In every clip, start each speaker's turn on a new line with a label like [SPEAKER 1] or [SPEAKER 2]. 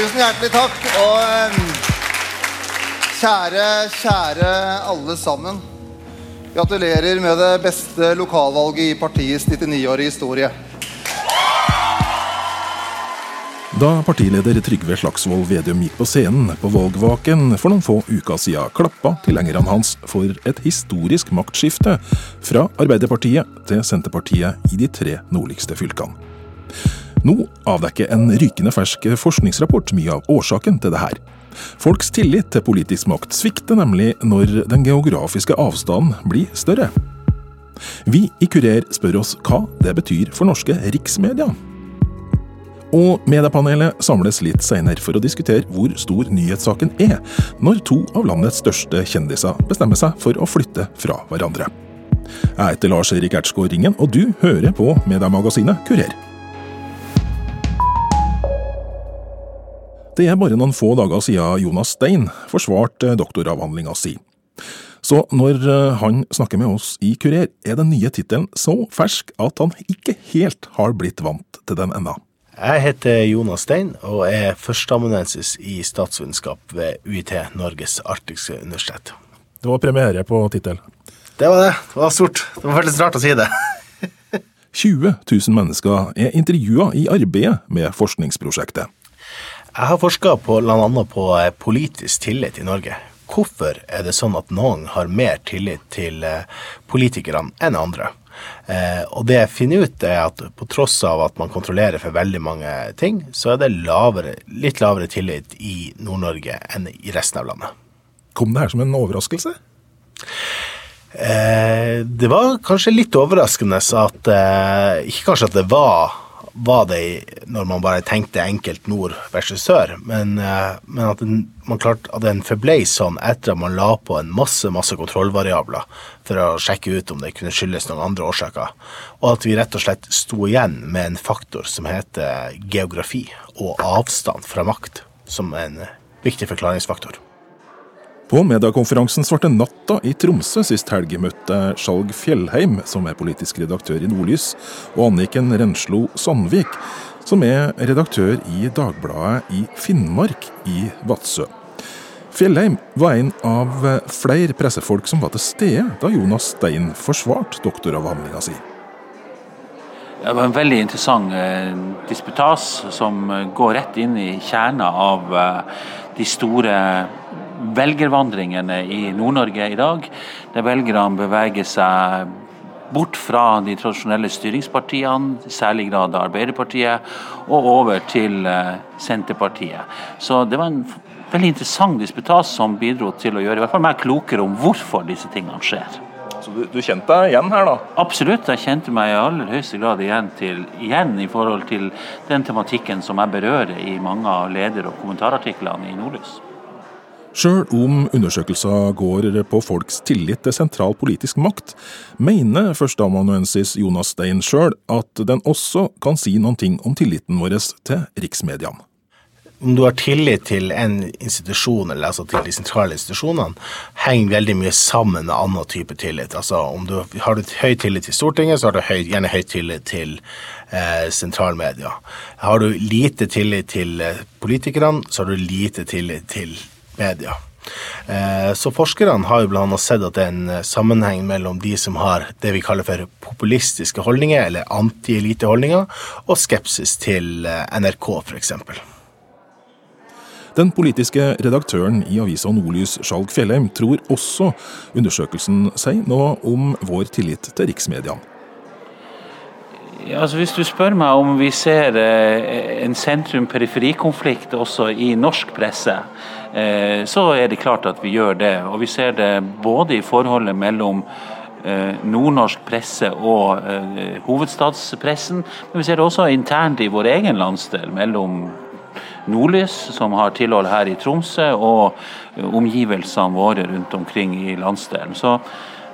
[SPEAKER 1] Tusen hjertelig takk. Og kjære, kjære alle sammen. Gratulerer med det beste lokalvalget i partiets 99-årige historie.
[SPEAKER 2] Da partileder Trygve Slagsvold Vedum gikk på scenen på valgvaken for noen få uker siden, klappa tilhengerne hans for et historisk maktskifte fra Arbeiderpartiet til Senterpartiet i de tre nordligste fylkene. Nå avdekker en rykende fersk forskningsrapport mye av årsaken til det her. Folks tillit til politisk makt svikter nemlig når den geografiske avstanden blir større. Vi i Kurer spør oss hva det betyr for norske riksmedia. Og mediepanelet samles litt senere for å diskutere hvor stor nyhetssaken er, når to av landets største kjendiser bestemmer seg for å flytte fra hverandre. Jeg heter Lars Erik Ertsgaard Ringen, og du hører på Mediemagasinet Kurer. Det er bare noen få dager siden Jonas Stein forsvarte doktoravhandlinga si. Så når eh, han snakker med oss i Kurer, er den nye tittelen så fersk at han ikke helt har blitt vant til den ennå.
[SPEAKER 3] Jeg heter Jonas Stein og er førsteamanuensis i statsvitenskap ved UiT, Norges arktiske universitet.
[SPEAKER 2] Det var premiere på tittel.
[SPEAKER 3] Det var det. Det var stort. Det var veldig rart å si det.
[SPEAKER 2] 20 000 mennesker er intervjua i arbeidet med forskningsprosjektet.
[SPEAKER 3] Jeg har forska bl.a. på eh, politisk tillit i Norge. Hvorfor er det sånn at noen har mer tillit til eh, politikerne enn andre? Eh, og det jeg finner ut, er at på tross av at man kontrollerer for veldig mange ting, så er det lavere, litt lavere tillit i Nord-Norge enn i resten av landet.
[SPEAKER 2] Kom det her som en overraskelse?
[SPEAKER 3] Eh, det var kanskje litt overraskende at eh, Ikke kanskje at det var var det når man bare tenkte enkelt nord versus sør, men, eh, men at, den, man klarte, at den forblei sånn etter at man la på en masse masse kontrollvariabler for å sjekke ut om det kunne skyldes noen andre årsaker, og at vi rett og slett sto igjen med en faktor som heter geografi og avstand fra makt, som en viktig forklaringsfaktor.
[SPEAKER 2] På mediekonferansen Svarte natta i Tromsø sist helg møtte Skjalg Fjellheim, som er politisk redaktør i Nordlys, og Anniken Renslo Sandvik, som er redaktør i Dagbladet i Finnmark i Vadsø. Fjellheim var en av flere pressefolk som var til stede da Jonas Stein forsvarte doktoravhandlinga si.
[SPEAKER 4] Det var en veldig interessant eh, disputas som går rett inn i kjerna av eh, de store velgervandringene i Nord-Norge i dag, der velgerne beveger seg bort fra de tradisjonelle styringspartiene, i særlig grad Arbeiderpartiet, og over til eh, Senterpartiet. Så det var en veldig interessant disputas som bidro til å gjøre i hvert fall meg klokere om hvorfor disse tingene skjer.
[SPEAKER 2] Så du, du kjente deg igjen her, da?
[SPEAKER 4] Absolutt, jeg kjente meg i aller høyeste grad igjen, til, igjen i forhold til den tematikken som jeg berører i mange av leder- og kommentarartiklene i Nordlys.
[SPEAKER 2] Sjøl om undersøkelser går på folks tillit til sentral politisk makt, mener førsteamanuensis Jonas Stein sjøl at den også kan si noen ting om tilliten vår til riksmediene.
[SPEAKER 3] Om du har tillit til en institusjon, eller altså til de sentrale institusjonene, henger veldig mye sammen med annen type tillit. Altså du Har du høy tillit til Stortinget, så har du høy, gjerne høy tillit til eh, sentralmedia. Har du lite tillit til eh, politikerne, så har du lite tillit til media. Eh, så Forskerne har jo bl.a. sett at det er en eh, sammenheng mellom de som har det vi kaller for populistiske holdninger, eller anti-eliteholdninger, og skepsis til eh, NRK f.eks.
[SPEAKER 2] Den politiske redaktøren i avisa Nordlys, Skjalg Fjellheim, tror også undersøkelsen sier noe om vår tillit til riksmediene.
[SPEAKER 4] Altså hvis du spør meg om vi ser eh, en sentrum-periferikonflikt også i norsk presse, eh, så er det klart at vi gjør det. Og vi ser det både i forholdet mellom eh, nordnorsk presse og hovedstadspressen, men vi ser det også internt i vår egen landsdel, mellom Nordlys, som har tilhold her i Tromsø, og omgivelsene våre rundt omkring i landsdelen. Så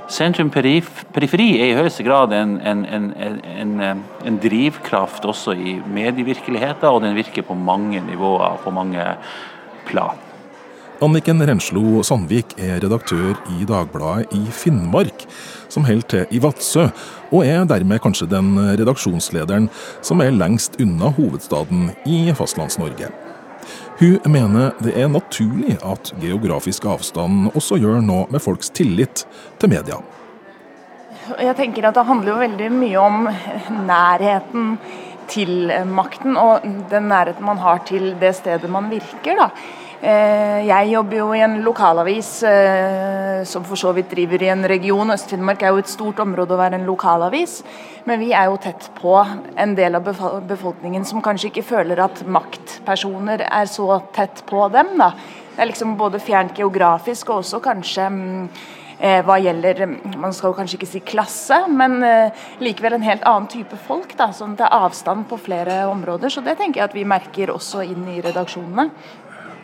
[SPEAKER 4] Sentrum-periferi er i høyeste grad en, en, en, en, drivkraft også i medievirkeligheten, og den virker på mange nivåer, på mange plan.
[SPEAKER 2] Anniken Renslo Sandvik er redaktør i Dagbladet i Finnmark, som holder til i Vadsø, og er dermed kanskje den redaksjonslederen som er lengst unna hovedstaden i Fastlands-Norge. Hun mener det er naturlig at geografisk avstand også gjør noe med folks tillit til media.
[SPEAKER 5] Jeg tenker at Det handler jo veldig mye om nærheten til makten, og den nærheten man har til det stedet man virker. da. Eh, jeg jobber jo i en lokalavis eh, som for så vidt driver i en region. Øst-Finnmark er jo et stort område å være en lokalavis. Men vi er jo tett på en del av befolkningen som kanskje ikke føler at maktpersoner er så tett på dem. da. Det er liksom både fjernt geografisk og også kanskje mm, eh, hva gjelder Man skal kanskje ikke si klasse, men likevel en helt annen type folk. da, Det er avstand på flere områder. Så det tenker jeg at vi merker også inn i redaksjonene.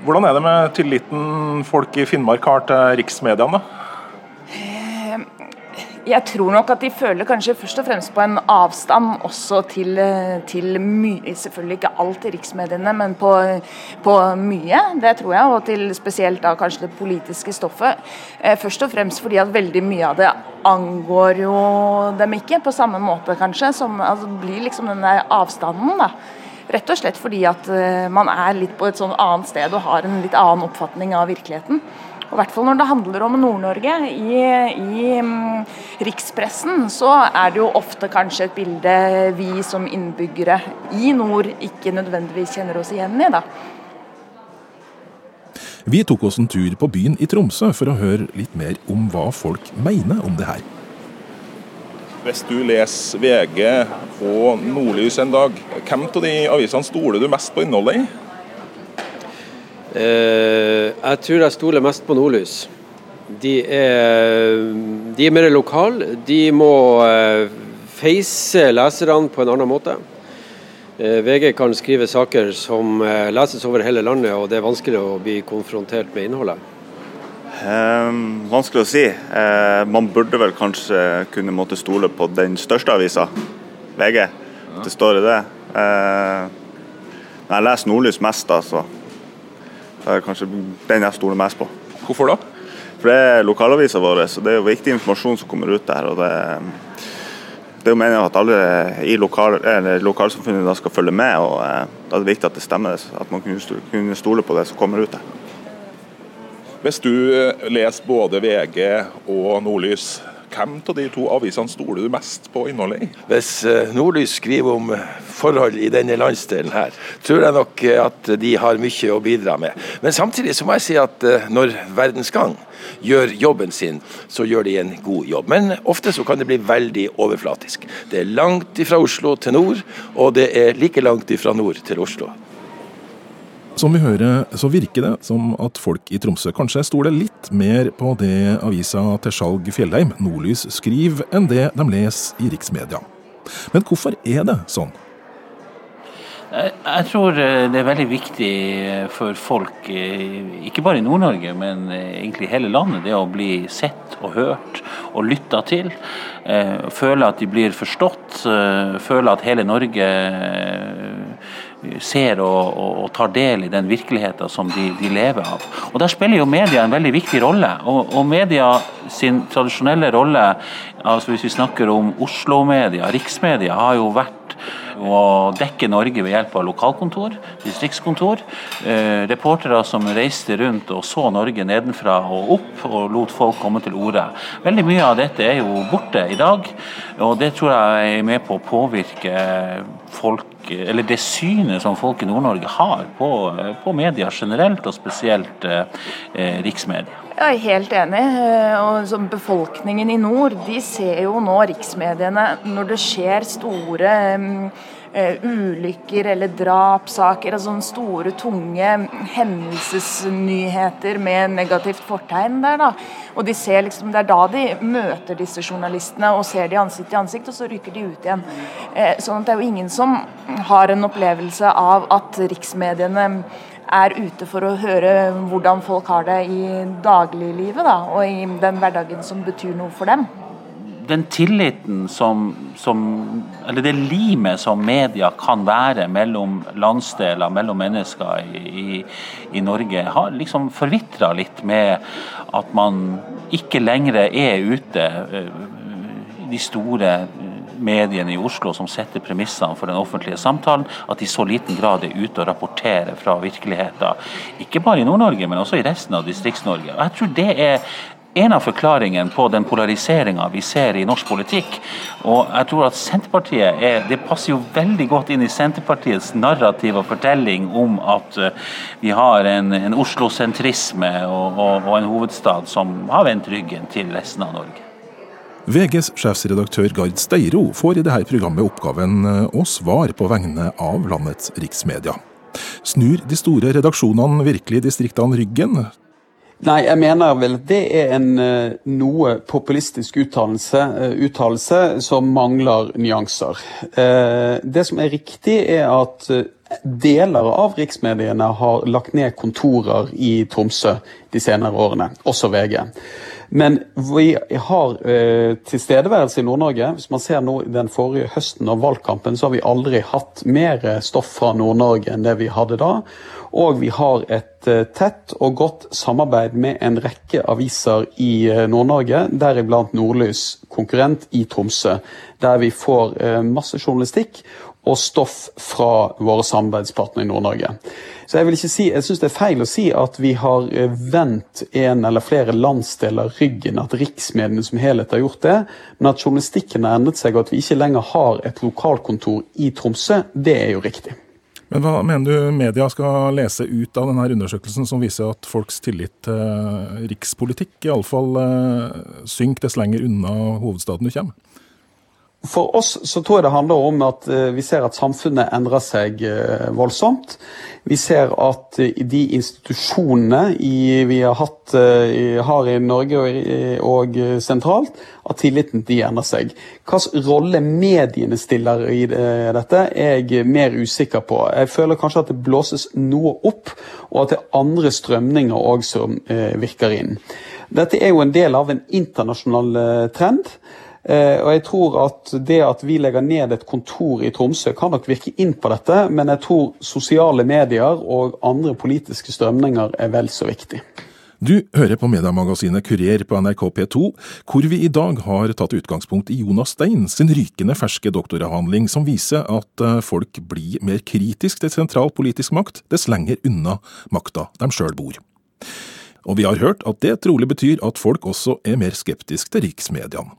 [SPEAKER 2] Hvordan er det med tilliten folk i Finnmark har til riksmediene?
[SPEAKER 5] Eh, jeg tror nok at de føler kanskje først og fremst på en avstand også til, til mye Selvfølgelig ikke alt i riksmediene, men på, på, mye. Det tror jeg. Og til spesielt da kanskje det politiske stoffet. Eh, først og fremst fordi at veldig mye av det angår jo dem ikke, på samme måte kanskje. Som altså, blir liksom den der avstanden, da. Rett og slett fordi at eh, man er litt på et sånn annet sted og har en litt annen oppfatning av virkeligheten. Og I hvert fall når det handler om Nord-Norge. I, i um, rikspressen så er det jo ofte kanskje et bilde vi som innbyggere i nord ikke nødvendigvis kjenner oss igjen i. da.
[SPEAKER 2] Vi tok oss en tur på byen i Tromsø for å høre litt mer om hva folk mener om det her.
[SPEAKER 6] Hvis du leser VG og Nordlys en dag, hvem av de avisene stoler du mest på innholdet i?
[SPEAKER 7] Eh, jeg tror jeg stoler mest på Nordlys. De er, de er mer lokale. De må eh, feise leserne på en annen måte. Eh, VG kan skrive saker som eh, leses over hele landet, og det er vanskelig å bli konfrontert med innholdet.
[SPEAKER 8] Eh, vanskelig å si. Eh, man burde vel kanskje kunne måtte stole på den største avisa, VG. Ja. Det står i det. Eh, men jeg leser Nordlys mest, da, så det er kanskje den jeg stoler mest på.
[SPEAKER 6] Hvorfor da?
[SPEAKER 8] For Det er lokalavisa vår, så det er jo viktig informasjon som kommer ut der. og det, det er jo meningen at alle i lokal, lokalsamfunnet skal følge med. og eh, Da er det viktig at det stemmer, at man kunne stole på det som kommer ut der.
[SPEAKER 6] Hvis du eh, leser både VG og Nordlys, hvem av de to avisene stoler du mest på innholdet i?
[SPEAKER 9] Hvis eh, Nordlys skriver om eh, forhold i denne landsdelen her, tror jeg nok at de har mye å bidra med. Men samtidig så må jeg si at når Verdens Gang gjør jobben sin, så gjør de en god jobb. Men ofte så kan det bli veldig overflatisk. Det er langt fra Oslo til nord, og det er like langt fra nord til Oslo.
[SPEAKER 2] Som vi hører, så virker det som at folk i Tromsø kanskje stoler litt mer på det avisa til Skjalg Fjellheim, Nordlys, skriver, enn det de leser i riksmedia. Men hvorfor er det sånn?
[SPEAKER 4] Jeg tror eh, det er veldig viktig eh, for folk, eh, ikke bare i Nord-Norge, men egentlig hele landet, det å bli sett og hørt og lytta til. Føle at de blir forstått, føle at hele Norge ser og, og, og, tar del i den virkeligheten som de, de, lever av. Og Der spiller jo media en veldig viktig rolle. Og, og media sin tradisjonelle rolle, altså hvis vi snakker om Oslo-media, riksmedia, har jo vært å dekke Norge ved hjelp av lokalkontor, distriktskontor. Eh, reportere som reiste rundt og så Norge nedenfra og opp og lot folk komme til orde. Veldig mye av dette er jo borte i dag, og det tror jeg er med på å påvirke folk eller det synet som folk i Nord-Norge har på, på media generelt, og spesielt eh, riksmedia.
[SPEAKER 5] Jeg er helt enig. Eh, og Befolkningen i nord de ser jo nå riksmediene når det skjer store uh, ulykker eller drapssaker. Altså sånne store, tunge hendelsesnyheter med negativt fortegn der. da. Og de ser liksom, Det er da de møter disse journalistene og ser de ansikt til ansikt, og så rykker de ut igjen. Uh, sånn at det er jo ingen som har en opplevelse av at riksmediene er ute for å høre hvordan folk har det i dagliglivet da, og i den hverdagen som betyr noe for dem.
[SPEAKER 4] Den tilliten som, som Eller det limet som media kan være mellom landsdeler, mellom mennesker i, i, Norge, har liksom forvitra litt med at man ikke lenger er ute eh, de store mediene i Oslo som setter premissene for den offentlige samtalen, at de i så liten grad er ute og rapporterer fra virkeligheten. Ikke bare i Nord-Norge, men også i resten av Distrikts-Norge. Og Jeg tror det er en av forklaringene på den polariseringa vi ser i norsk politikk. Og jeg tror at Senterpartiet er, Det passer jo veldig godt inn i Senterpartiets narrativ og fortelling om at uh, vi har en, en Oslo-sentrisme og, og, og en hovedstad som har vendt ryggen til resten av Norge.
[SPEAKER 2] VGs sjefsredaktør Gard Steiro får i dette programmet oppgaven eh, å svare på vegne av landets riksmedia. Snur de store redaksjonene virkelig distriktene ryggen?
[SPEAKER 10] Nei, jeg mener vel at det er en uh, noe populistisk uttalelse, uh, uttalelse som mangler nyanser. Uh, det som er riktig, er at deler av riksmediene har lagt ned kontorer i Tromsø de senere årene, også VG. Men vi har eh, tilstedeværelse i Nord-Norge. Hvis man ser nå den forrige høsten av valgkampen, så har vi aldri hatt mer stoff fra Nord-Norge enn det vi hadde da. Og vi har et eh, tett og godt samarbeid med en rekke aviser i eh, Nord-Norge, deriblant Nordlys, konkurrent i Tromsø, der vi får eh, masse journalistikk og stoff fra våre samarbeidspartnere i Nord-Norge. Så Jeg vil ikke si, jeg syns det er feil å si at vi har eh, vendt en eller flere landsdeler ryggen, at riksmediene som helhet har gjort det, men at journalistikken har endret seg og at vi ikke lenger har et lokalkontor i Tromsø, det er jo riktig.
[SPEAKER 2] Men Hva mener du media skal lese ut av denne undersøkelsen som viser at folks tillit til rikspolitikk iallfall eh, synker dess lenger unna hovedstaden du kommer?
[SPEAKER 10] For oss så tror jeg det handler om at eh, vi ser at samfunnet endrer seg voldsomt. Vi ser at eh, de institusjonene vi har, hatt, eh, har, i Norge og, og, sentralt, at tilliten de endrer seg. Hvilken rolle mediene stiller i dette, er jeg mer usikker på. Jeg føler kanskje at det blåses noe opp, og at det er andre strømninger òg som eh, virker inn. Dette er jo en del av en internasjonal trend. Eh, og jeg tror at det at vi legger ned et kontor i Tromsø, kan nok virke inn på dette, men jeg tror sosiale medier og andre politiske strømninger er vel så viktig.
[SPEAKER 2] Du hører på mediemagasinet Kurer på NRK P2, hvor vi i dag har tatt utgangspunkt i Jonas Stein sin rykende ferske doktoravhandling som viser at eh, folk blir mer kritisk til sentral politisk makt dess lenger unna makta de sjøl bor. Og vi har hørt at det trolig betyr at folk også er mer skeptisk til riksmediene.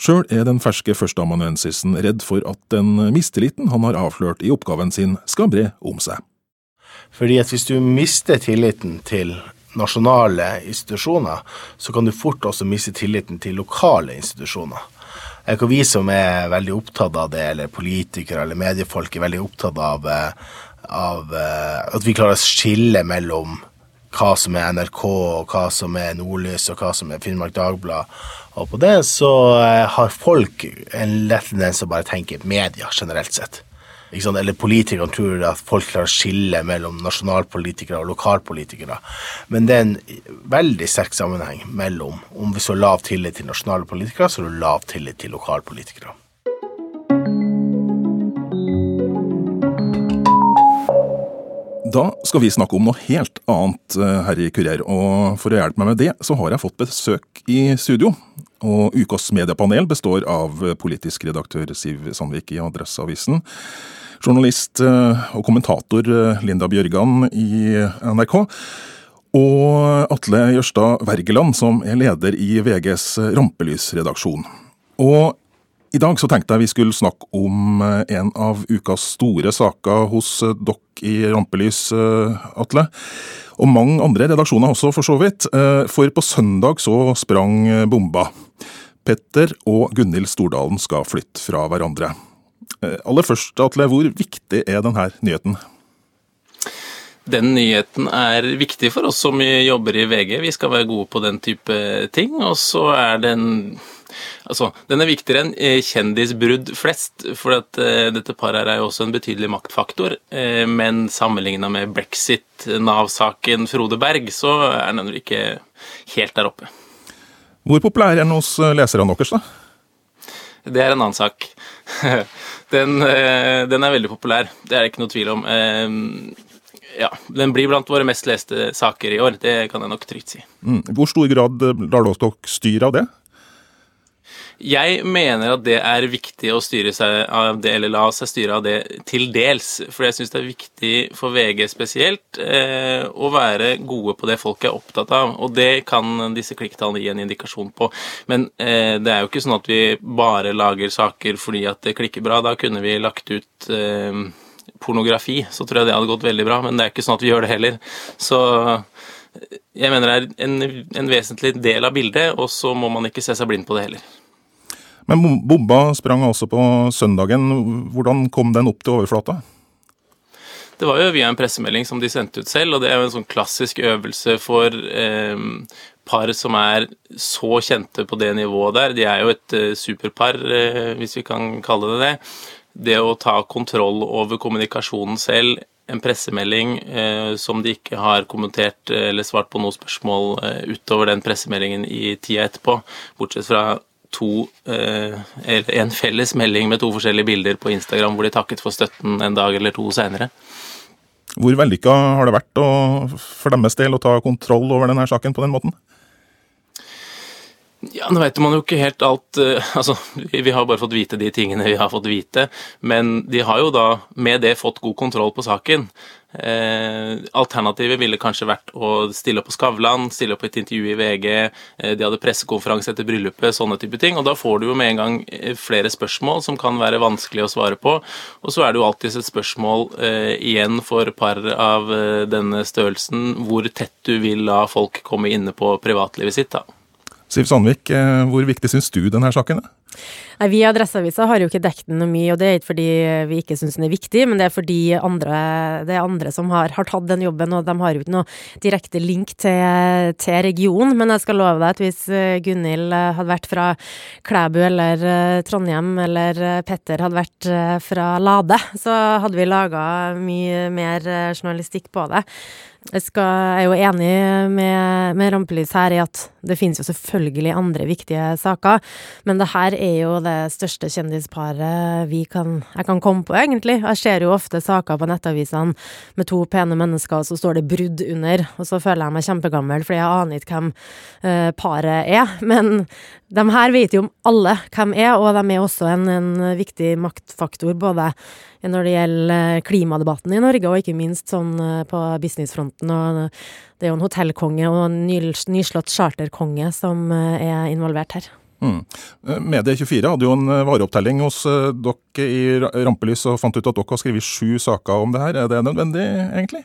[SPEAKER 2] Sjøl er den ferske førsteamanuensisen redd for at den mistilliten han har avslørt i oppgaven sin, skal bre om seg.
[SPEAKER 3] Fordi at hvis du mister tilliten til nasjonale institusjoner, så kan du fort også miste tilliten til lokale institusjoner. Det er ikke vi som er veldig opptatt av det, eller politikere eller mediefolk er veldig opptatt av, eh, av eh, at vi klarer å skille mellom hva som er NRK, og hva som er Nordlys, og hva som er Finnmark Dagblad. Og på det så eh, har folk en lett tendens å bare tenke media generelt sett. Eller politikerne tror at folk klarer å skille mellom nasjonalpolitikere og lokalpolitikere. Men det er en veldig sterk sammenheng mellom om vi så lav tillit til nasjonale politikere, så har du lav tillit til lokalpolitikere.
[SPEAKER 2] Da skal vi snakke om noe helt annet eh, her i Kurer, og for å hjelpe meg med det, så har jeg fått besøk i studio. Og ukas mediepanel består av politisk redaktør Siv Sandvik i Adresseavisen, journalist eh, og kommentator eh, Linda Bjørgan i NRK, og Atle Jørstad Wergeland, som er leder i VGs rampelysredaksjon. Og i dag så tenkte jeg vi skulle snakke om eh, en av ukas store saker hos eh, dere i Rampelys, eh, Atle. Og mange andre redaksjoner også, for så vidt. For på søndag så sprang bomba. Petter og Gunhild Stordalen skal flytte fra hverandre. Aller først, Atle, hvor viktig er denne nyheten?
[SPEAKER 11] Den nyheten er viktig for oss som jobber i VG. Vi skal være gode på den type ting. Og så er den Altså, den er viktigere enn eh, kjendisbrudd flest, for at, uh, dette paret er jo også en betydelig maktfaktor. Uh, men sammenligna med brexit, Nav-saken, Frode Berg, så er den ikke helt der oppe.
[SPEAKER 2] Hvor populær er den hos leserne deres, da?
[SPEAKER 11] Det er en annen sak. den, uh, den, er veldig populær, det er det ikke noe tvil om. Ja, Den blir blant våre mest leste saker i år, det kan jeg nok trygt si.
[SPEAKER 2] Mm. Hvor stor grad lar dere styre av det?
[SPEAKER 11] Jeg mener at det er viktig å styre seg av det, eller la seg styre av det til dels. For jeg syns det er viktig for VG spesielt eh, å være gode på det folk er opptatt av. Og det kan disse klikktallene gi en indikasjon på. Men eh, det er jo ikke sånn at vi bare lager saker fordi at det klikker bra. Da kunne vi lagt ut eh, pornografi, så tror jeg det hadde gått veldig bra. Men det er ikke sånn at vi gjør det heller. Så jeg mener det er en, en vesentlig del av bildet, og så må man ikke se seg blind på det heller.
[SPEAKER 2] Men bomba sprang altså på søndagen. Hvordan kom den opp til overflata?
[SPEAKER 11] Det var jo via en pressemelding som de sendte ut selv, og det er jo en sånn klassisk øvelse for eh, par som er så kjente på det nivået der. De er jo et eh, superpar, eh, hvis vi kan kalle det det. Det å ta kontroll over kommunikasjonen selv, en pressemelding eh, som de ikke har kommentert eller svart på noe spørsmål eh, utover den pressemeldingen i tida etterpå, bortsett fra to, eh, en felles melding med to forskjellige bilder på Instagram hvor de takket for støtten en dag eller to seinere.
[SPEAKER 2] Hvor vellykka har det vært å, for deres del å ta kontroll over denne saken på den måten?
[SPEAKER 11] Ja, Nå vet man jo ikke helt alt uh, altså, Vi har bare fått vite de tingene vi har fått vite. Men de har jo da med det fått god kontroll på saken. Eh, alternativet ville kanskje vært å stille opp på Skavlan, stille opp på et intervju i VG, eh, de hadde pressekonferanse etter bryllupet, sånne type ting. Og da får du jo med en gang eh, flere spørsmål som kan være vanskelig å svare på. Og så er det jo alltids et spørsmål igjen for par av denne størrelsen hvor tett du vil la folk komme inne på privatlivet sitt. da.
[SPEAKER 2] Siv Sandvik, hvor viktig syns du denne saken er?
[SPEAKER 12] Nei, Vi i Adresseavisa har jo ikke dekket den noe mye, og det er ikke fordi vi ikke syns den er viktig, men det er fordi andre, det er andre som har, har, tatt den jobben, og de har jo ikke noe direkte link til, til regionen. Men jeg skal love deg at hvis eh, Gunhild eh, hadde vært fra Klæbu eller Trondheim, eller Petter hadde vært fra Lade, så hadde vi laga mye mer journalistikk på det. Jeg, skal, er jo enig med, med Rampelys her i at det finnes jo selvfølgelig andre viktige saker, men det her er jo det største kjendisparet vi kan, jeg kan komme på, egentlig. Jeg ser jo ofte saker på nettavisene med to pene mennesker, og så står det 'brudd' under, og så føler jeg meg kjempegammel fordi jeg aner ikke hvem uh, paret er. Men de her vet jo om alle hvem er, og de er også en, en viktig maktfaktor både når det gjelder klimadebatten i Norge, og ikke minst sånn eh, på businessfronten. og Det er jo en hotellkonge og en nyslått charterkonge som eh, er involvert her. Mm.
[SPEAKER 2] Eh, Medie24 hadde jo en vareopptelling hos dere i Rampelys og fant ut at dere har skrevet sju saker om det her. Er det nødvendig, egentlig?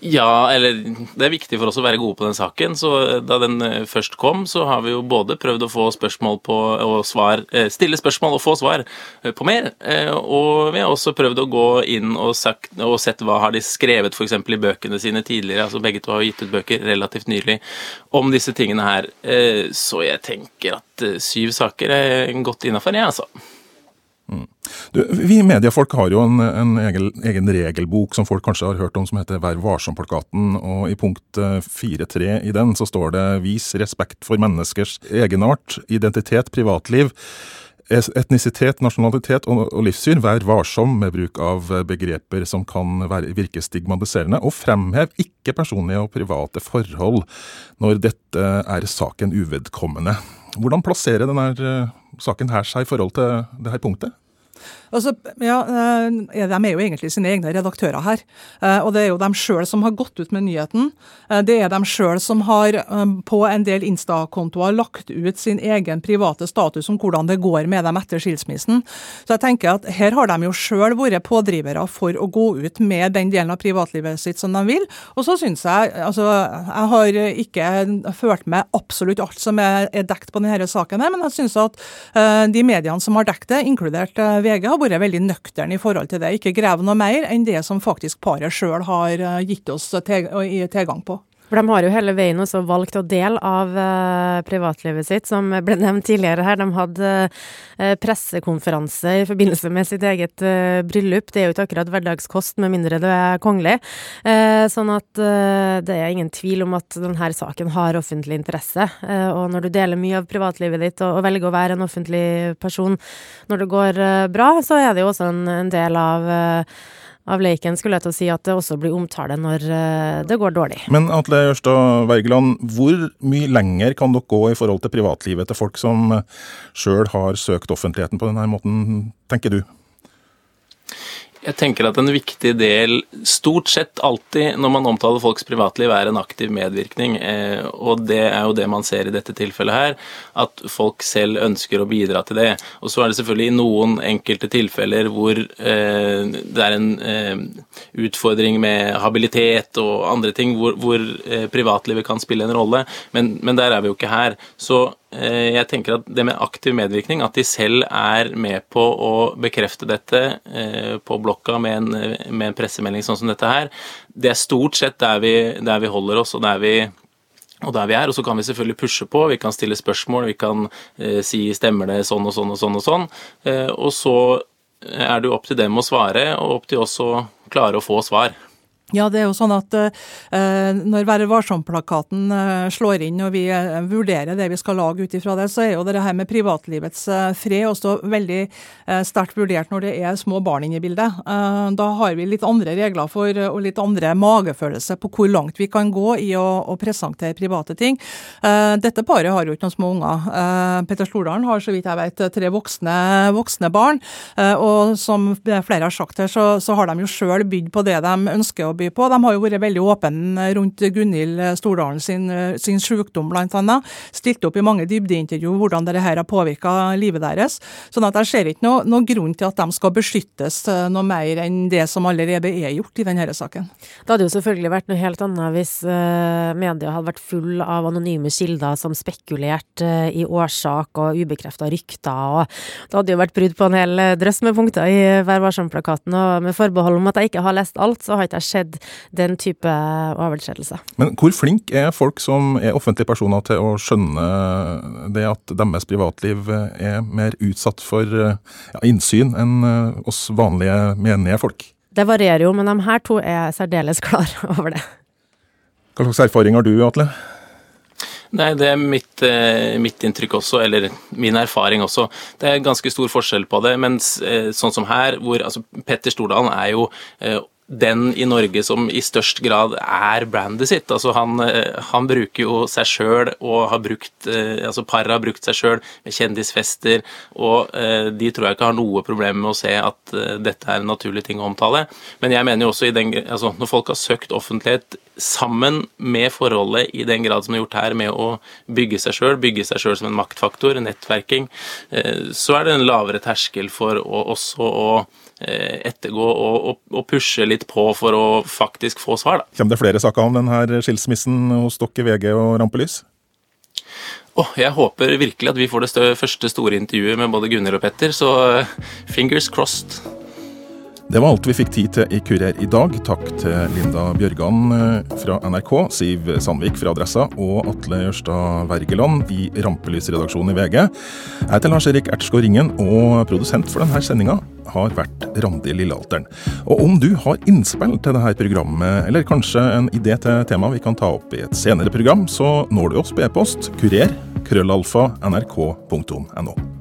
[SPEAKER 11] Ja, eller det er viktig for oss å være gode på den saken. Så da den eh, først kom, så har vi jo både prøvd å få spørsmål på og svar eh, Stille spørsmål og få svar eh, på mer. Og vi har også prøvd å gå inn og, sagt, og sett hva har de skrevet f.eks. i bøkene sine tidligere. altså Begge to har gitt ut bøker relativt nylig om disse tingene her. Så jeg tenker at syv saker er godt innafor, jeg, altså.
[SPEAKER 2] Du, vi mediefolk har jo en, en egen, egen, regelbok som folk kanskje har hørt om, som heter Vær varsom-plakaten. og I punkt 4.3 i den så står det vis respekt for menneskers egenart, identitet, privatliv, etnisitet, nasjonalitet og, livssyn. Vær varsom med bruk av begreper som kan virke stigmatiserende, og fremhev ikke personlige og private forhold når dette er saken uvedkommende. Hvordan plasserer denne eh, saken her seg i forhold til dette punktet?
[SPEAKER 13] Altså, ja, eh, De er jo egentlig sine egne redaktører her. Eh, og det er jo dem sjøl som har gått ut med nyheten. Eh, det er dem sjøl som har på en del Insta-kontoer lagt ut sin egen private status om hvordan det går med dem etter skilsmissen. Så jeg tenker at her har de jo sjøl vært pådrivere for å gå ut med den delen av privatlivet sitt som de vil. Og så syns jeg altså, Jeg har ikke ført med absolutt alt som er, dekt på denne saken, her, men jeg syns at de mediene som har dekket det, inkludert VG, har vært veldig nøktern i forhold til det. Ikke grev noe mer enn det som faktisk paret sjøl har eh, gitt oss tilgang på.
[SPEAKER 12] For De har jo hele veien også valgt å dele av uh, privatlivet sitt, som ble nevnt tidligere her. De hadde uh, pressekonferanse i forbindelse med sitt eget uh, bryllup. Det er jo ikke akkurat hverdagskost, med mindre du er kongelig. sånn at det er ingen tvil om at denne saken har offentlig interesse. og når du deler mye av privatlivet ditt og, og, velger å være en offentlig person når det går bra, så er det jo også en, en del av av leiken, skulle jeg til å si, at det også blir omtale når eh, det går dårlig.
[SPEAKER 2] Men Atle Jørstad Wergeland, hvor mye lenger kan dere gå i forhold til privatlivet til folk som sjøl har søkt offentligheten på denne måten, tenker du?
[SPEAKER 11] Jeg tenker at en viktig del, stort sett alltid når man omtaler folks privatliv, er en aktiv medvirkning. Eh, og det er jo det man ser i dette tilfellet her, at folk selv ønsker å bidra til det. Og så er det selvfølgelig i noen enkelte tilfeller hvor eh, det er en eh, utfordring med habilitet og andre ting, hvor, privatlivet kan spille en rolle, men, der er vi jo ikke her. Så jeg tenker at det med aktiv medvirkning, at de selv er med på å bekrefte dette eh, på blokka med en, med en pressemelding sånn som dette her, det er stort sett der vi, der vi holder oss og der vi, og der vi er, og så kan vi selvfølgelig pushe på, vi kan stille spørsmål, vi kan eh, si stemmer det sånn og sånn og sånn og sånn. Eh, og så er det jo opp til dem å svare, og opp til oss å klare å få svar.
[SPEAKER 13] Ja, det er jo sånn at uh, når Vær varsom-plakaten uh, slår inn og vi uh, vurderer det vi skal lage ut ifra det, så er jo det her med privatlivets fred også veldig sterkt vurdert når det er små barn inne i bildet. da har vi litt andre regler for og litt andre magefølelse på hvor langt vi kan gå i å, å presentere private ting. dette paret har jo ikke noen små unger. Petter Stordalen har så vidt jeg vet tre voksne, voksne barn. og som flere har sagt her, så, så har de jo sjøl bydd på det de ønsker å by på. De har jo vært veldig åpne rundt Gunhild Stordalen sin, sin sykdom, bl.a. Stilt opp i mange dybdeintervju hvordan dette har påvirka livet deres. sånn at jeg ser ikke noen noe, grunn til at de skal beskyttes eh, noe mer enn det som allerede er gjort i denne saken.
[SPEAKER 12] Det hadde jo selvfølgelig vært noe helt annet hvis uh, media hadde vært full av anonyme kilder som spekulerte uh, i årsak og ubekrefta rykter. og Det hadde jo vært brudd på en hel drøss med punkter i Vær varsom-plakaten. Og med forbehold om at jeg ikke har lest alt, så har ikke jeg sett skjedd den type overtredelse.
[SPEAKER 2] Men hvor flink er folk som er offentlige personer til å skjønne det at deres privatliv er mer utsatt for ja, innsyn enn oss vanlige menige folk?
[SPEAKER 12] Det varierer jo, men de her to er særdeles klar over det.
[SPEAKER 2] Hva slags erfaring har du, Atle?
[SPEAKER 11] Nei, Det er mitt, eh, mitt, inntrykk også, eller min erfaring også. Det er ganske stor forskjell på det. Men eh, sånn som her, hvor altså, Petter Stordalen er jo eh, den i Norge som i størst grad er brandet sitt. Altså han, eh, han bruker jo seg sjøl og har brukt eh, altså Paret har brukt seg sjøl med kjendisfester, og eh, de tror jeg ikke har noe problem med å se at dette er en naturlig ting å omtale. Men jeg mener jo også i den, altså når folk har søkt offentlighet sammen med forholdet i den grad som er gjort her, med å bygge seg sjøl, bygge seg sjøl som en maktfaktor, nettverking, så er det en lavere terskel for å, også å ettergå og, og, pushe litt på for å faktisk få svar. Da.
[SPEAKER 2] Kommer det flere saker om denne skilsmissen hos dere i VG og Rampelys?
[SPEAKER 11] Oh, jeg håper virkelig at vi får det stø første store intervjuet med både Gunhild og Petter, så eh, fingers crossed.
[SPEAKER 2] Det var alt vi fikk tid til i Kurer i dag. Takk til Linda Bjørgan eh, fra NRK, Siv Sandvik fra Adressa og Atle Jørstad Wergeland i Rampelysredaksjonen i VG. Jeg heter Lars-Erik Ertsgaard Ringen, og produsent for denne sendinga har vært Randi Lillealteren. Og om du har innspill til dette programmet, eller kanskje en idé til tema vi kan ta opp i et senere program, så når du oss på e-post kurer krøllalfa nrk.no.